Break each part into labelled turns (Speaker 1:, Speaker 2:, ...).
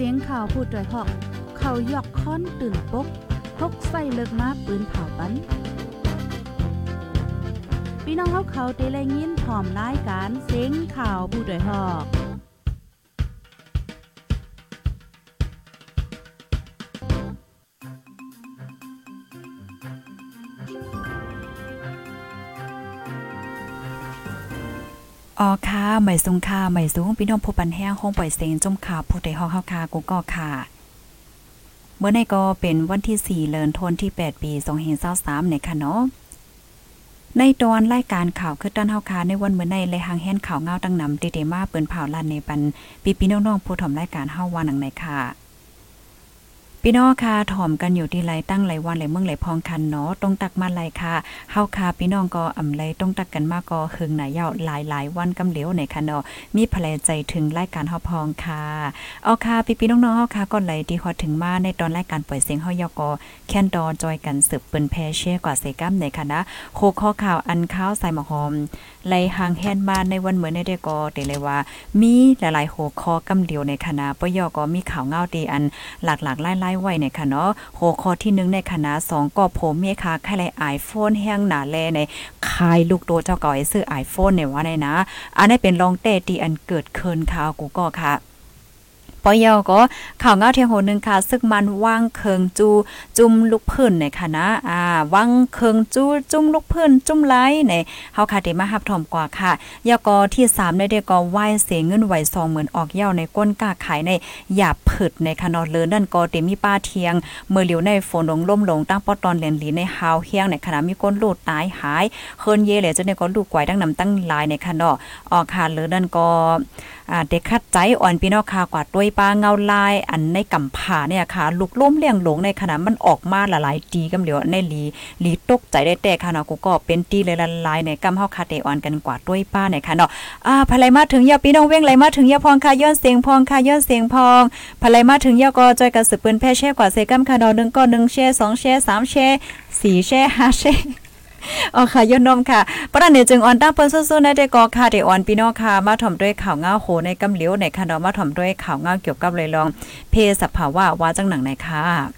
Speaker 1: เสียงข่าวพูดด้วยหอก เขายอกค้อนตื่นปกพกใส่เลิกมาปืนเผาปันพี่น้องเขาเขาเตะแลยินพร้อมรายการเสียงข่าวผู้ด้วยหอก
Speaker 2: อ๋อค่ะใหม่สูงค่ะใหม่สูงพี่น้องผู้ปันแห้งห้องปล่อยเสียงจมข่าวผู้ใดฮอกเฮาค่ะกูก็ค่ะ เมื่อในก็เป็นวันที่ 4เดือนธันวาคมที่ 8 ปี2523ในค่ะเนาะในตอนรายการข่าวคือต้นเฮาคาในวันเมื่อในเลยหางแห่นข่าวเงาตั้งนำติเดมาเปิ้นเผาลั่นในปันปีพี่น้องๆผู้ถมรายการเฮาว่าหนังในค่ะ พี่น้องค่ะถ่อมกันอยู่ที่ไรตั้งไรวันไรเมืองไรพองคันเนาะตรงตักมาไรค่ะเฮาค่ะพี่น้องก็อำไรตรงตักกันมากก็หึงหนายาวหลายหลายวันกำเหลียวในค่ะเนาะมีแผลใจถึงรายการเฮาพองค่ะเอาค่ะพี่พี่น้องๆเฮาค่ะก็ไหลดีฮอดถึงมาในตอนรายการปล่อยเสียงเฮายอกอแค่นดอจอยกันสืบเปิ้นแพเช่กว่าเซกัมในค่ะนะโคข้อข่าวอันข้าวใส่หมอหอมไลหางแฮนบ้านในวันเหมือนในเดก็เตเลยว่า มีหลายๆโหคอกำเดียวในคณะปยอก็มีข่าวเงาตีอันหลากๆไล่ๆไว้ในค่ะเนาะโหคอที่หนึ่งในคณะสองก็ผมเมคาใครไลไอโฟนแห้งหนาแลในขายลูกโตเจ้าก่อยซื้อ iPhone เนี่ยว่าในนะ อันนี้เป็นรองเต้ตีอันเกิดเคินข่าวกูก็ค่ะ ปอยอก็ข่าวเงาเทียงโหนึงค่ะ ซึ่งมันว่างเคิงจู จุ่มลูกพื้นในคณะอ่าว่างเคิงจูจุ่มลูกพื้นจุ่มไหลในเฮาค่ะได้มารับถมกว่าค่ะยากอที่3ได้ได้ก็ไหว้เสียเงินไหวซองเหมือนออกเย้าในก้นกาขายในหยาบผึดในคะนอเลินนั่นก็เตมีป้าเทียง เมื่อเหลียวในฝนลงล่มลงตั้งปอตอนเหรียญหลีในฮาวเฮียงในขณะมีก้นลูดตายหายเคินเยเหลยจะในก็ลูกไกวตั้งนำตั้งลายในคะนอออกค่ะเลินนั่นก็อ่าเด็กคัดใจอ่อนพี่น้องค่ะกว่าด้วยปลาเงาลายอันในกำผาเนี่ยค่ะลุกล้มเลี้ยงหลงในขณะมันออกมาหลายๆตีกำเหลียวในหลีหลีตกใจได้แต่ค่ะเนาะกูก็เป็นตีเลยละลายในกำเฮาคาเตออนกันกว่าด้วยป้าเนี่ยค่ะเนาะอ่าภายมาถึงยาพี่น้องเว้งไหลมาถึงยาพองค่ะย้อนเสียงพองค่ะย้อนเสียงพองภายมาถึงยาก็จอยกับสืบปืนแพ่แช่กว่าเซกัมค่ะเนาะ1ก็1แช่2แช่3แช่4แช่5แช่ อ๋อค่ะยนนมค่ะประเด็นจึงอ่อนตั้งเปิ้นสู้ๆในได้กอค่ะเดอ่อนพี่น้องค่ะ มาถ่อมด้วยข่าวเงาโหในกำเหลียวในค่ะเนาะมาถ่อมด้วยข่าวเงาเกี่ยวกับเลยลอง เพศสภาวะว่าจังหนังไหนค่ะ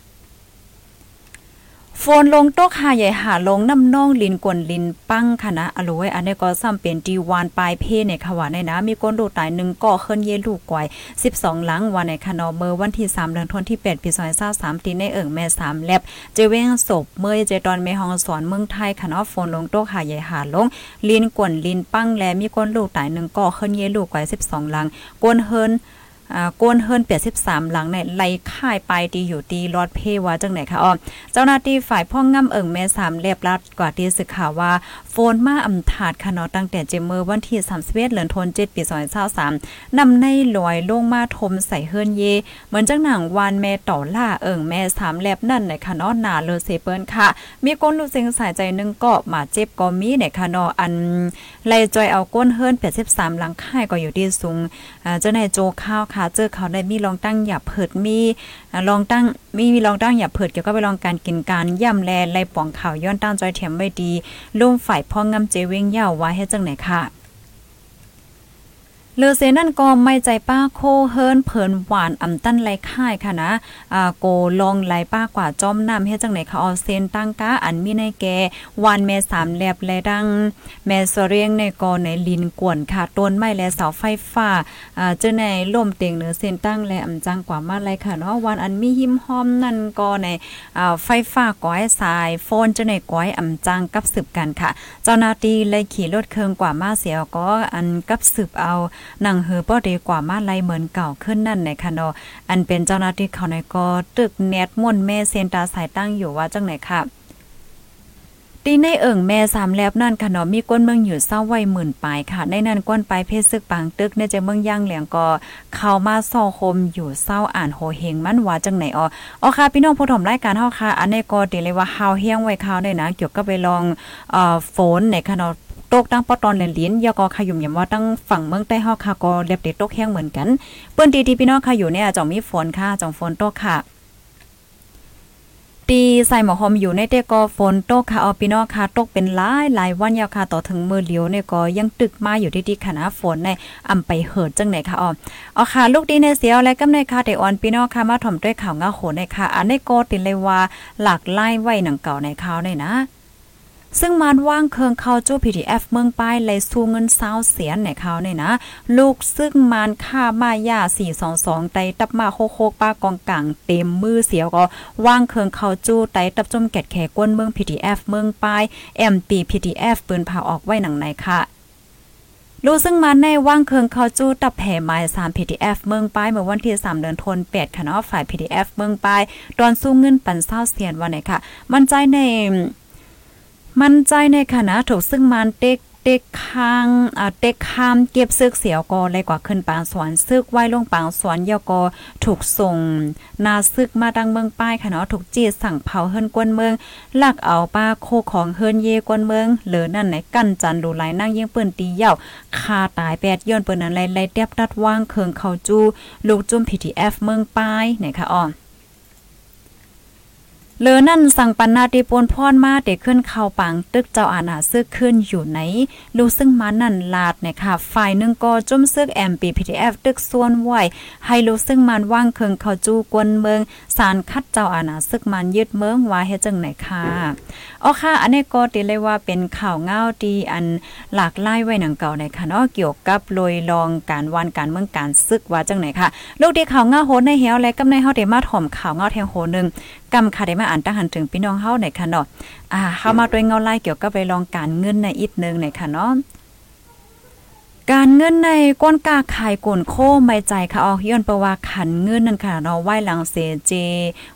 Speaker 2: ฝนลงตกหาใหญ่หาลงน้ำน่องลินกวนลินปั้งค่ะนะอโลยอันนี้ก็ซ้ำเป็นดีวานปลายเพในค่ะว่าในนะ มีคนดูตายหนึ่งก่อเคลื่อนเยลูกกวย12 หลังวันในคะนอเมื่อวันที่3เดือนธันวาคมที่8ปี2023ตีในเอิงแม่3แลบเจเวงศพเมื่อเจตอนเมฮองสอนเมืองไทยค่ะเนาะฝนลงตกหาใหญ่หาลงลินกวนลินปั้งและมีคนลูกตายหนึ่งก่อเคลื่อนเยลูกกวย12 หลังกวนเฮิน อ่าโกนเปียสิบสามหลังในไล่ค่ายไปดีอยู่ดีรอดเพว่าจังไหนคะอ๋อเจ้าหน้าที่ฝ่ายพ่องง่ำเอิงแม่สามเรียบรัดกว่าที่สึกข่าวว่า นมาอำถาดค่ะเนาะตั้งแต่เจมเมอร์วันที่31เดือนธันวาคม7ปี2023นำในลอยลงมาทมใส่เฮิรนเย เหมือนจังหนังวานแม่ต่อล่าเอิงแม่สามแลบนั่นในค่ะเนาะหนาเลเซเปิ้นค่ะ มีก้นลูกเสียงสายใจนึงก็มาเจ็บก็มีในค่ะเนาะอันไล่จอยเอาก้นเฮิรน83หลังค่ายก็อยู่ที่สูงอ่าเจ้าในโจข้าวค่ะเจอเขาได้มีลองตั้งหยับเผิดมีลองตั้งมีมีลองตั้งอย่าเผิดเกี่ยวกับไปลองการกินการย่ำแลไล่ป่องข่าวย้อนตั้งจอยเถียมไว้ดีลุ่มฝ่ายพ่องำเจเว้งยาวไว้ให้จังไหนค่ะ เลอเซนั่นก็ไม่ใจป้าโคเฮิรนเผินหวานอำตั้นไรค่ายค่ะนะอ่าโกลองไหลป้ากว่าจอมน้ำเฮ็ดจังไหนคะออเซนตั้งกาอันมีในแกวานแม่สามแลบและดัง แม่สเรียงในกอในลินกวนค่ะต้นไม้และเสาไฟฟ้าอ่าเจอในล่มเตียงเนือเส้นตั้งและอำจังกว่ามาไรค่ะเนาะวันอันมีหิมหอมนั่นก็ในอ่าไฟฟ้าก้อยสายโฟนเจอในก้อยอำจังกับสืบกันค่ะ เจ้าหน้าที่เลยขี่รถเครื่องกว่ามาเสียก็อันกับสืบเอาหนังเฮือป้อดีกว่ามาไล่เหมือนเก่าขึ้นนั่นในคะเนาะอันเป็นเจ้าหน้าที่เขาในก็ตึกเน็ตม่นแม่เซนตาสายตั้งอยู่ว่าจังไหนค่ะตีในเอิ่งแม่สามแลบนั่นค่ะเนาะมีก้นเมืองอยู่เศร้าไว้หมื่นปลายค่ะ ในนั้นก้นไปเพศซึกปางตึกในจะเมืองย่างเหลียงก็เข้ามาซ่อคมอยู่เศร้าอ่านโหเฮงมันว่าจังไหนอ๋ออ๋อค่ะ พี่น้องผู้ถมรายการเฮาค่ะ อันนี้ก็ตีเลยว่าเฮาเฮียงไว้ข่าวได้นะ เกี่ยวกับไปลองเอ่อฝนในค่ะเนาะ ตกตั้งปอตอนเหรียญลิ้นยก็ขยุ่มยำว่าตั้งฝั่งเมืองใต้เฮาค่ะก็เรียบเด็ดตกแห้งเหมือนกันเปิ้นดีที่พี่น้องค่ะอยู่เนี่ยจ่องมีฝนค่ะจ่องฝนตกค่ะตีใส่หมอหอมอยู่ในเตก็ฝนตกค่ะเอาพี่น้องค่ะตกเป็นหลายหลายวันยาวค่ะต่อถึงมือเหลียวเนี่ยก็ยังตึกมาอยู่ที่ๆคณะฝนในอำไปเหิดจังไหนค่ะอ๋อเอาค่ะลูกดีในเสียวและกำในค่ะแต่อ่อนพี่น้องค่ะมาถ่อมด้วยข่าวงาโหในค่ะ อันในี้ก็ตินเลยว่าหลากไล่ไว้หนังเก่าในข่าวในนะ ซึ่งมันว่างเคืองเข้าจู้ PDF เมืองป้ายเลยสู้เงินเศร้าเสียนในเขาเนี่ยนะ ลูกซึ่งมันค่ามาย่า422ไตตับมาโคโคป้ากองกลางเต็มมือเสียวก็ว่างเคืองเข้าจู้ไตตับจมแกดแขก้นเมือง PDF เมืองป้าย MP PDF ปืนเผาออกไว้หนังไหนค่ะรู้ซึ่งมันในว่างเคืองเขาจู้ตับแผ่หมาย3 PDF เมืองป้ายเมื่อวันที่ 3 เดือนธันวาคมค่ะเนาะฝ่าย PDF เมืองป้ายตอนสู้เงินปันเศร้าเสียนวันไหนค่ะ มันใจใน มั่นใจในคณะถูกซึ่งมันเต็กเต็กค้างอ่าเต็กข้ามเก็บซึกเสียวก็เลยกว่าขึ้นปางสวนซึกไว้ลงปางสวนยก็ถูกส่ง นาซึกมาดังเมืองป้ายค่ะเนาะถูกจีสั่งเผาเฮิรนกวนเมืองลักเอาป้าโคของเฮิรนเยกวนเมืองเหลือนั่นไหนกั้นจันดูหลายนั่งยิงปืนตีเหย่าคาตายแปดย้อนปืนนั้นไล่เตียบดัดว่างเคืองเขาจูลูกจุ่ม PTF เมืองป้ายไหนคะอ้อ เลอนั่นสั่งปันนาติปนพรมาเด็กขึ้นเข้าปังตึกเจ้าอาณาซึกขึ้นอยู่ไหนรูซึ่งมานั่นลาดเนี่ยค่ะ ฝ่ายหนึ่งก็จุ่มซึกแอมปีพีทีเอฟตึกส่วนไหวให้รูซึ่งมันว่างเคิงเขาจูกวนเมืองสารคัดเจ้าอาณาซึกมันยึดเมืองว่าเฮ็ดจังไหนค่ะอ๋อค่ะ อันนี้ก็ตีเลยว่าเป็นข่าวเงาดีอันหลากหลายไว้หนังเก่าในค่ะเนาะเกี่ยวกับลอยลองการวันการเมืองการซึกว่าจังไหนค่ะลูกดีข่าวเงาโหในเฮียวและกำในเฮาได้มาถ่อมข่าวเงาแทงโหนึงกำค่ะได้มาอ่านตั้งหันถึงพี่น้องเฮาในค่ะเนาะอ่าเข้ามาด้วยเงาไล่เกี่ยวกับไปลองการเงินในอีกนึงในค่ะเนาะ การเงินในก้นกาขายกนโคไม่ใจค่ะออกย้อนประว่าขันเงินนั่นค่ะเนาะไหวหลังเสเจ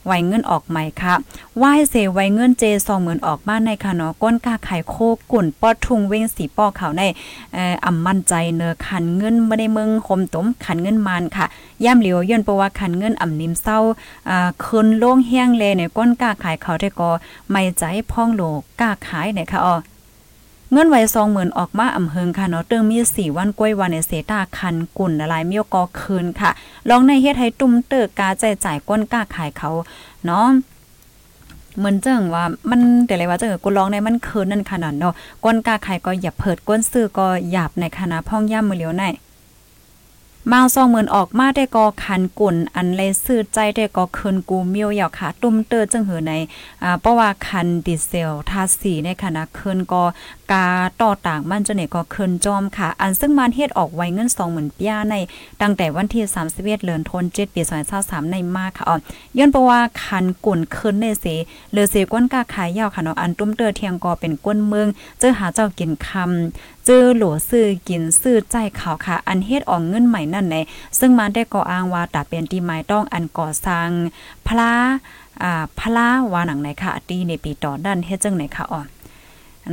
Speaker 2: ไหวเงินออกใหม่ค่ะไหวเสไหวเงินเจสองหมื่นออกมาในค่ะเนาะก้นกาขายโคกุ่นปอดทุงเว้งสีปอเขาในเอ่ออำมั่นใจเนอขันเงินบ่ได้เมืองคมตมขันเงินมานค่ะย่ำเหลียวย้อนประว่าขันเงินอ่ำนิ่มเศร้าอ่าคืนโล่งแห้งเลยเนี่ยก้นกาขายเขาได้ก็ไม่ใจพ่องโลกกาขายเนี่ยค่ะอ๋อ เงินไว้สองหมื่นออกมาอ่ำเฮิงค่ะเนาะเติงมีสี่วันกล้วยวันในเซตาคันกุ่นละลายมีกอคืนค่ะ ลองในเฮ็ดให้ตุ้มเติกกาใจจ่ายก้นกล้าขายเขาเนาะเหมือนเจิงว่ามันแต่เลยว่าเจิงกูร้องในมันคืนนั่นขนาดเนาะก้นกล้าขายก็อย่าเพิดก้นซื้อก็หยาบในคณะพ่องย่ำมือเหลียวใน มาซองเหมือนออกมาได้ก็คันกุ่นอันเลยซื้อใจได้ก็คืนกูเมียวอยากค่ะ ตุ้มเตอจังหือในอ่าเพราะว่าคันดีเซลทาสีในคณะคืนก็กาต่อต่างมันจะเนี่ยก็คืนจอมค่ะ อันซึ่งมันเฮ็ดออกไว้เงิน20,000ปีในตั้งแต่วันที่31เดือนธันวาคมปี2023ในมาค่ะอ๋อย้อนเพราะว่าคันกุ่นคืนในเสเหลือเสก้นกาขายยาวค่ะเนาะอันตุ้มเตอเทียงก็เป็นก้นเมืองเจอหาเจ้ากินคำเจอหลัวซื้อกินซื้อใจเขาวค่ะ อันเฮ็ดออกเงินใหม่นั่นในซึ่งมันได้ก่ออ้างว่าตาเป็นที่หมายต้องอันก่อสร้างพลาอ่าพลาวาหนังไหนค่ะตีในปีต่อด้านเฮ็ดจังไหนค่ะอ๋อ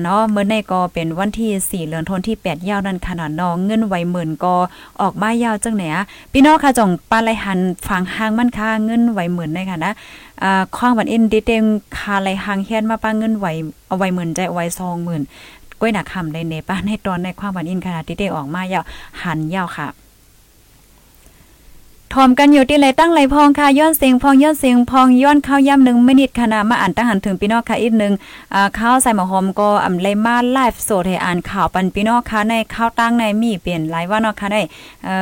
Speaker 2: เนาะเมื่อในก็เป็นวันที่ 4เดือนธันวาคมที่ 8 ยาวนั่นขนาดน้องเงินไว้หมื่นก็ออกมายาวจังไหนอะพี่น้องค่ะจ่องปาไหลหันฟังห้างมันค่ะเงินไว้หมื่นได้ค่ะนะอ่าข้างบันอินดิเต็งคาไหลหางเฮียนมาป้าเงินไวเอาไว้หมื่นใจไว้20,000ก้อยหนักคำในเนป้าในตอนในความบันอินขนาดที่ได้ออกมายาวหันยาวค่ะ ทอมกันอยู่ที่ไรตั้งไรพองค่ะย้อนเสียงพองย้อนเสียงพองย้อนข้าวย่ำหนึ่งไม่นิดขนาดมาอ่านตั้งหันถึงพี่นอกค่ะอีกหนึ่งอ่าข้าวใส่หมอหอมก็อ่ำเลยมาไลฟ์สดให้อ่านข่าวปันพี่นอกค่ะในข้าวตั้งในมีเปลี่ยนหลายวันเนาะค่ะได้เอ่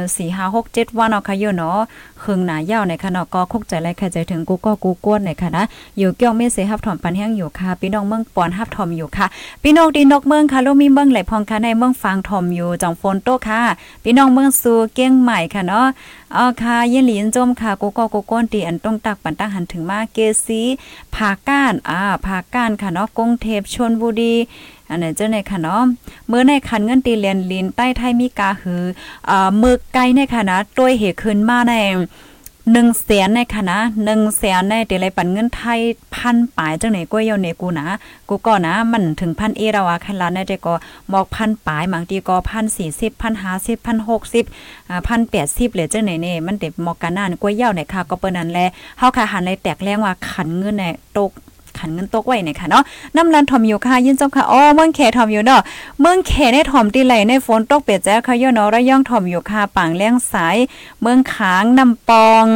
Speaker 2: อสี่ห้าหกเจ็ดวันเนาะค่ะอยู่เนาะครึ่งหนายาวในค่ะเนาะก็คุกใจไรค่ใจถึงกูก็กูกวนในค่ะนะอยู่เกี่ยวเมเสฮับถอมปันแห้งอยู่ค่ะพี่น้องเมืองปอนฮับถอมอยู่ค่ะพี่น้องดีนกเมืองค่ะลูกมีเมืองไหลพองค่ะในเมืองฟางถอมอยู่จังโฟนโตค่ะพี่น้องเมืองสูเกี้ยงใหม่ค่ะเนาะอ๋อค่ะยินหลีนจมค่ะกูก็กูก้นตีอันต้องตักปันตั้งหันถึงมาเกซีผาก้านอ่าผาก้านค่ะเนาะกงเทพชนบุรี อันนี้เจ้าในค่ะเนาะเมื่อในคันเงินตีเรียนลินใต้ไทยมีกาหืออ่ามือไกลในค่ะนะตัวเหขึ้นมาในหนึ่งแสนในค่ะนะหนึ่งแสนในเดี๋ยวไรปันเงินไทยพันปลายจังไหนก็เยาเนกูนะ กูก็นะ มันถึงพันเอราว่าคันละในเดี๋ยวก็บอกพันปลายบางทีก็พันสี่สิบพันห้าสิบพันหกสิบอ่าพันแปดสิบเหลือจังไหนเนี่ยมันเด็บมอกกันนานก็เยาในค่ะก็เปิ้นนั้นแลเฮาค่ะหันเลยแตกแรงว่าขันเงินเนี่ยตก ขันเงินตกไว้เนี่ยค่ะเนาะน้ำรันทอมอยู่ค่ะยินจบค่ะอ๋อเมืองแขทอมอยู่เนาะเมืองแขในทอมตีไหลในฝนตกเปียกแจ้ค่ะย่อเนาะระย่องทอมอยู่ค่ะปางเลี้ยงสาย เมืองขางน้ำปอง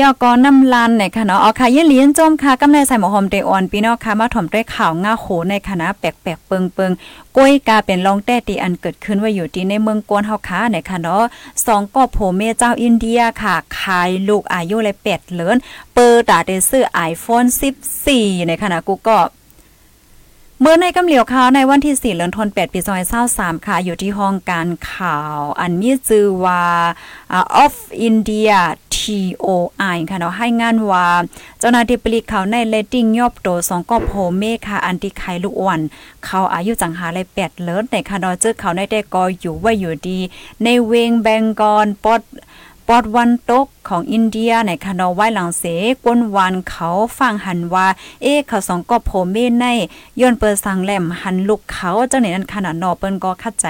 Speaker 2: ยอกอน้ำลันในค่ะเนาะเอค่ะยินเลี้ยนจมค่ะกำในใส่หมอหอมเตออนพี่น้องค่ะมาถ่อมด้วยข่าวง่าโหในคณะแปลกๆเปิงๆก้อยกาเป็นรองแต้ตีอันเกิดขึ้นว่าอยู่ที่ในเมืองกวนเฮาค่ะในค่ะเนาะสองก็โผเมเจ้าอินเดียค่ะขายลูกอายุเลย8เหลินเปิดตาได้ซื้อ iPhone 14 ในขณะกูก็เมื่อในกำเหลียวข่าวในวันที่ 4 เดือนธันวาคมปี2023ค่ะ อยู่ที่ห้องการข่าว อันมีชื่อว่า of India TOI ค่ะเนาะให้งานว่าเจ้าหน้าที่ปลีกเขาในเลตติ้งยอบโตสองก็โพเมค่ะอันที่ไขลูกอ่อนเขาอายุจังหาเลยแปดเลิศในค่ะเนาะเจอเขาในแต่ก็อยู่ว่าอยู่ดี ในเวงแบงกอนปอด ปอดวันตกของอินเดียในคานอไว้หลังเสกวนวันเขาฟังหันว่า เอ๊เขาสองก็โพเมในย้อนเปิดสังแหลมหันลูกเขาเจ้าไหนนั้นขนาดนอเปิ้นก็คัดใจ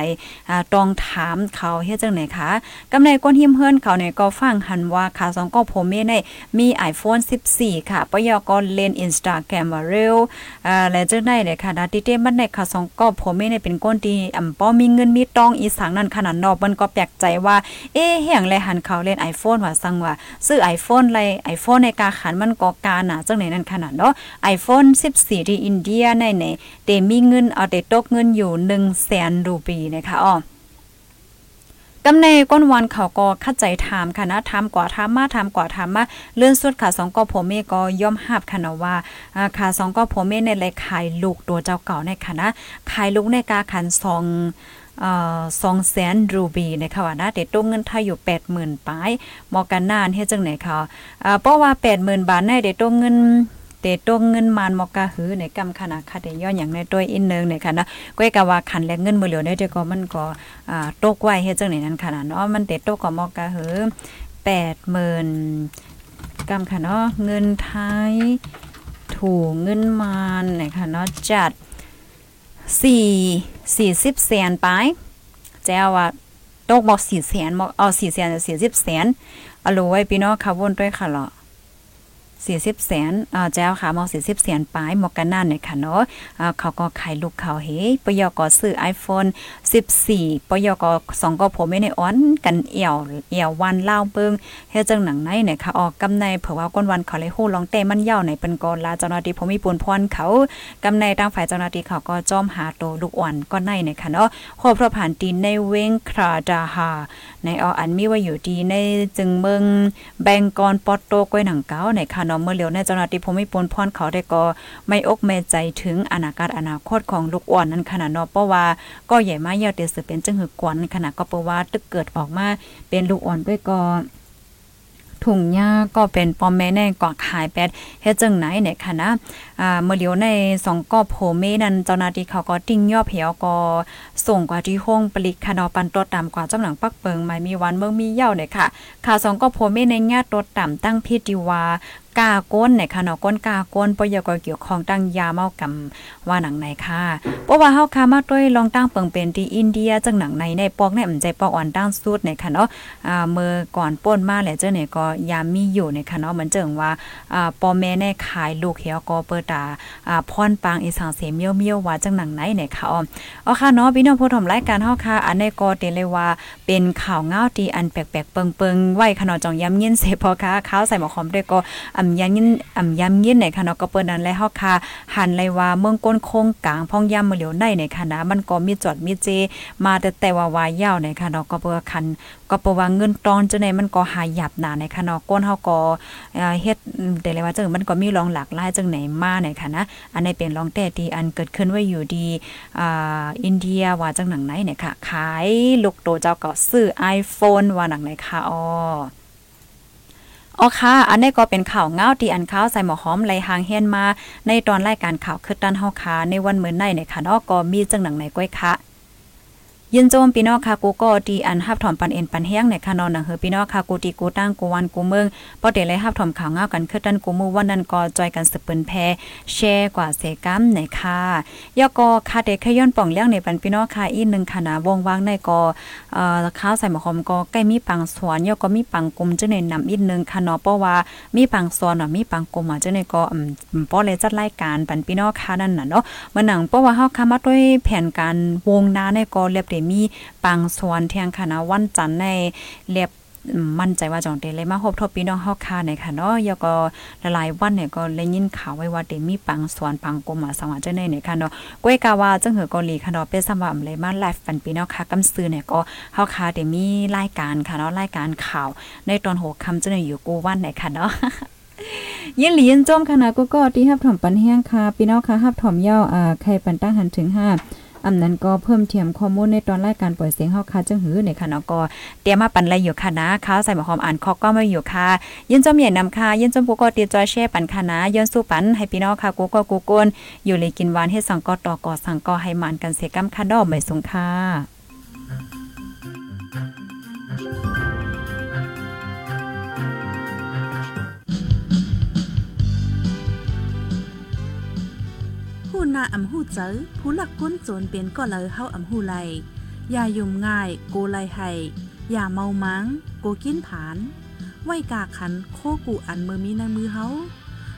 Speaker 2: อ่าตองถามเขาเฮ็ดจังไหนคะกำในก้นหิมเฮิรนเขาเนี่ยก็ฟังหันว่าขาสองก็โพเมในมี iPhone 14 ค่ะปยก็เล่น Instagram มาเร็วอ่าและจังได๋เนี่ยค่ะดาติเตมันในขาสองก็โพเมในเป็นก้นที่อ่ำป้อมีเงินมีตองอีสังนั่นขนาดนอเปิ้นก็แปลกใจว่า เอ๊เฮียงแลหันเขาเล่น iPhone ว่าสังว่า ซื้อ iPhone ไร iPhone ในกาขันมันก็กาหนาจังไหนนั่นขนาดเนาะ iPhone 14 ที่อินเดียในในเตมีเงินเอาเตตกเงินอยู่1แสนรูปีนะคะอ๋อกำในก้นวันเขาก็คัดใจถามค่ะนะถามกว่าถามมาถามกว่าถามมาเลื่อนสุดค่ะสองก็ผมเมก็ย่อมหับค่ะนะว่าค่ะสองก็ผมเมในเลยขายลูกตัวเจ้าเก่าในค่ะนะขายลูกในกาขันสอง สองแสนรูบีนะคะว่านะเด็ดต้งเงินไทยอยู่แปดหมื่นปลายมอกันนานเฮ็ดจังไหนเขาเพราะว่าแปดหมื่นบาทในเด็ดต้งเงินเตตงเงินมานมอกาหือในกำขนาดคาเดย้อนอย่างในตัวอินเนึงในค่ะนะก้อยกะว่าขันแลกเงินมือเหลียวได้เดี๋ยวก็มันก็อ่าตกไว้เฮ็ดจังไหนนั้นขนาดเนาะมันเตตกก็มอกาหือ80,000กำค่ะเนาะเงินไทยถูเงินมานในค่ะเนาะจัด สี่สี่สิบแสนไปแจ้วว่าตกบอกสี่แสนบอกเอาสี่แสนสี่สิบแสนเอารู้ไว้พี่น้องค่ะวนด้วยค่ะเหรอ สี่สิบแสนอ่าเจ้าค่ะมอสี่สิบแสนปลายมอกันนั่นเนี่ยค่ะเนาะอ่าเขาก็ขายลูกเขาเฮ้ปยก็ซื้อ iPhone 14ปยก็สองก็ผมไม่ในอ้อนกันเอี่ยวเอี่ยววันเล่าเบิ่งเฮ็ดจังหนังไหนเนี่ยค่ะออกกำในเผื่อว่าก้นวันเขาเลยฮู้ลองเต้มันยาวในเป็นกอนลาเจ้าหน้าที่ผมมีปูนพรเขากำในทางฝ่ายเจ้าหน้าที่เขาก็จ้อมหาโตลูกอ่อนก็ในเนี่ยค่ะเนาะครอบพระผ่านตีนในเว้งคราดาหาในออันมีว่าอยู่ดีในจึงเมืองแบงกอนปอตโตก้อยหนังเก้าในค่ะเนาะเมื่อเหลียวในเจ้าหน้าที่ผมไม่ปนพรเขาได้ก็ไม่อกแม่ใจถึงอนาคตอนาคตของลูกอ่อนนั้นขนาดเนาะเพราะว่าก็ใหญ่มากเยอดเตสือเป็นจังหือกวนขนาดก็เพราะว่าตึกเกิดออกมาเป็นลูกอ่อนด้วยก็ถุงหญ้าก็เป็นปอมแม่แน่กว่าขายแปดเฮ็ดจังไหนเนี่ยค่ะนะอ่าเมื่อเลียวในสองก็โผเมนั้นเจ้าหน้าที่เขาก็ติ้งย่อเหียวก็ส่งกว่าที่ห้องปลิกคานอปันตัวต่ำกว่าจำหลังปักเปิงไม่มีวันเบิ่งมีเย่าเนี่ยค่ะข่าวสองก็โผเมในญาติตัวต่ำตั้งพิธีว่า กาก้นในค่ะเนาะก้นกาก้นปยกเกี่ยวข้องตั้งยาเมากำว่าหนังไหนค่ะเพราะว่าเฮาค่ะมาด้วยลองตั้งเปิงเป็นที่อินเดียจังหนังในในปอกในอำใจปอกอ่อนตั้งสุดในค่ะเนาะอ่าเมื่อก่อนป้นมาแหละเจ้าเนี่ยก็ยามีอยู่ในค่ะเนาะเหมือนเจิงว่าอ่าปอแม่ในขายลูกเหี่ยวก็เปิดตาอ่าพรปางอีสานเสเมียวเมียวว่าจังหนังไหนในค่ะอ๋ออ๋อค่ะเนาะพี่น้องผู้ชมรายการเฮาค่ะอันในก็เตเลยว่าเป็นข่าวเงาที่อันแปลกๆเปิงๆไว้ค่ะเนาะจองย้ำยินเสพอค่ะข้าวใส่หมอหอมด้วยก็อำยันยินอำย้ำยินในค่ะเนาะก็เปิ้นนั้นและเฮาค่ะหันเลยว่าเมืองก้นโคงกลางพ่องย่ำมือเหลียวในในค่ะนะมันก็มีจอดมีเจ มาแต่แต่ว่าวายาวในค่ะเนาะก็เปิ้คันก็เปว่าเงินตอนจังได๋มันก็หายหยับหนาในค่ะเนาะก้นเฮาก็เฮ็ดแต่เลยว่าจังมันก็มีรองหลากหลายจังไหนมาในค่ะนะอันนี้เป็นรองแต่ที่อันเกิดขึ้นไว้อยู่ดีอ่าอินเดียว่าจังหนังไหนเนี่ยค่ะขายลูกโตเจ้าก็ซื้อ iPhone ว่าหนังไหนค่ะอ๋อ อ๋อค่ะ อันนี้ก็เป็นข่าวเงาที่อันข่าวใส่หมอหอมไหลหางเฮียนมา ในตอนรายการข่าวคือตันเฮาคาในวันเหมือนในในค่ะนอกก็มีจังหนังในก้อยค่ะ ยินโจมพี่น้องค่ะกูก็ดีอันฮับถอมปันเอ็นปันแห้งในค่ะนอนหนังเฮอพี่น้องค่ะกูตีกูตั้งกูวันกูเมืองพอเดเลยฮับถอมข่าวเงากันคือตันกูมือวันนั้นก็จอยกันสืบเปิ้นแพแชร์กว่าเสกัมในค่ะยอก็ค่ะเด็กขย้อนป่องเลี้ยงในปันพี่น้องค่ะอีกนึงค่ะนะวงวางในก็เอ่อข้าวใส่หมอหอมก็ใกล้มีปังสวนยอก็มีปังกลมจังในนำอีกนึงค่ะเนาะเพราะว่ามีปังสวนเนาะมีปังกลมอะจังในก็อืมป้อเลยจัดรายการปันพี่น้องค่ะนั่นน่ะเนาะมันหนังเพราะว่าเฮาค่ะมาด้วยแผนการวงนาในก็เรียบมีปังสวนเที่ยงคณะวันจันทร์ในเรียบมั่นใจว่าจองเตเลยมาพบทบพี่น้องเฮาค่ะในค่ะเนาะแล้วก็หลายๆวันเนี่ยก็เลยยินข่าวไว้ว่าเตมีปังสวนปังกลมอะสังว่าจังได๋เนี่ยค่ะเนาะก้วยกาว่าจังหือเกาหลีค่ะเนาะเป็นสำหรับเลยมาไลฟ์ฟันพี่น้องค่ะกำซื้อเนี่ยก็เฮาค่ะเตมีรายการค่ะเนาะรายการข่าว ในตอน6ค่ำจังได๋อยู่กูวันไหนค่ะเนาะยินหลียินจมคณะก็ก็ที่ฮับถอมปันแห้งค่ะพี่น้องค่ะฮับถอมยาวอ่าใครปันตั้งหันถึง5 อำนั้นก็เพิ่มเทียมข้อมูลในตอนรายการปล่อยเสียงเฮาค่ะจังหือในค่ะเนาะก็เตรียมมาปันไรอยู่ค่ะนะค่ะใส่หมอหอมอ่านคอก็มาอยู่ค่ะยินจมใหญ่นำค่ะยินจมกูก็ตีจอยแช่ปันค่ะนะย้อนสู้ปันให้พี่น้องค่ะกูก็กูกวนอยู่เลยกินหวานเฮ็ดสังกอต่อกอสังกอให้มันกันเสียกำค่ะดอกไม่สงค่ะ
Speaker 1: นาอำหูเจอผู้หลักก้นโจรเป็นก็เลยเฮาอำหูไหลอย่ายุ่มง่ายโกไลให้อย่าเมามังโกกินผานไว้กาขันโคกูอันมือมีในมือเฮา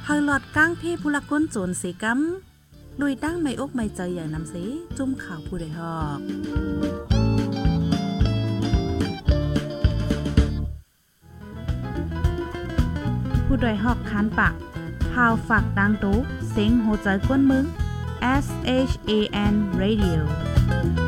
Speaker 1: เฮาหลอดก้างเพ่ผู้หลักก้นโจรเสกำลุยตั้งไม่อกไม่ใจอย่างนำเสจุ่มข่าวผู้ใดฮอกผู้ดอยหอกคานปากพาวฝากดังตู้เซ็งโหใจกวนมึง S H A N Radio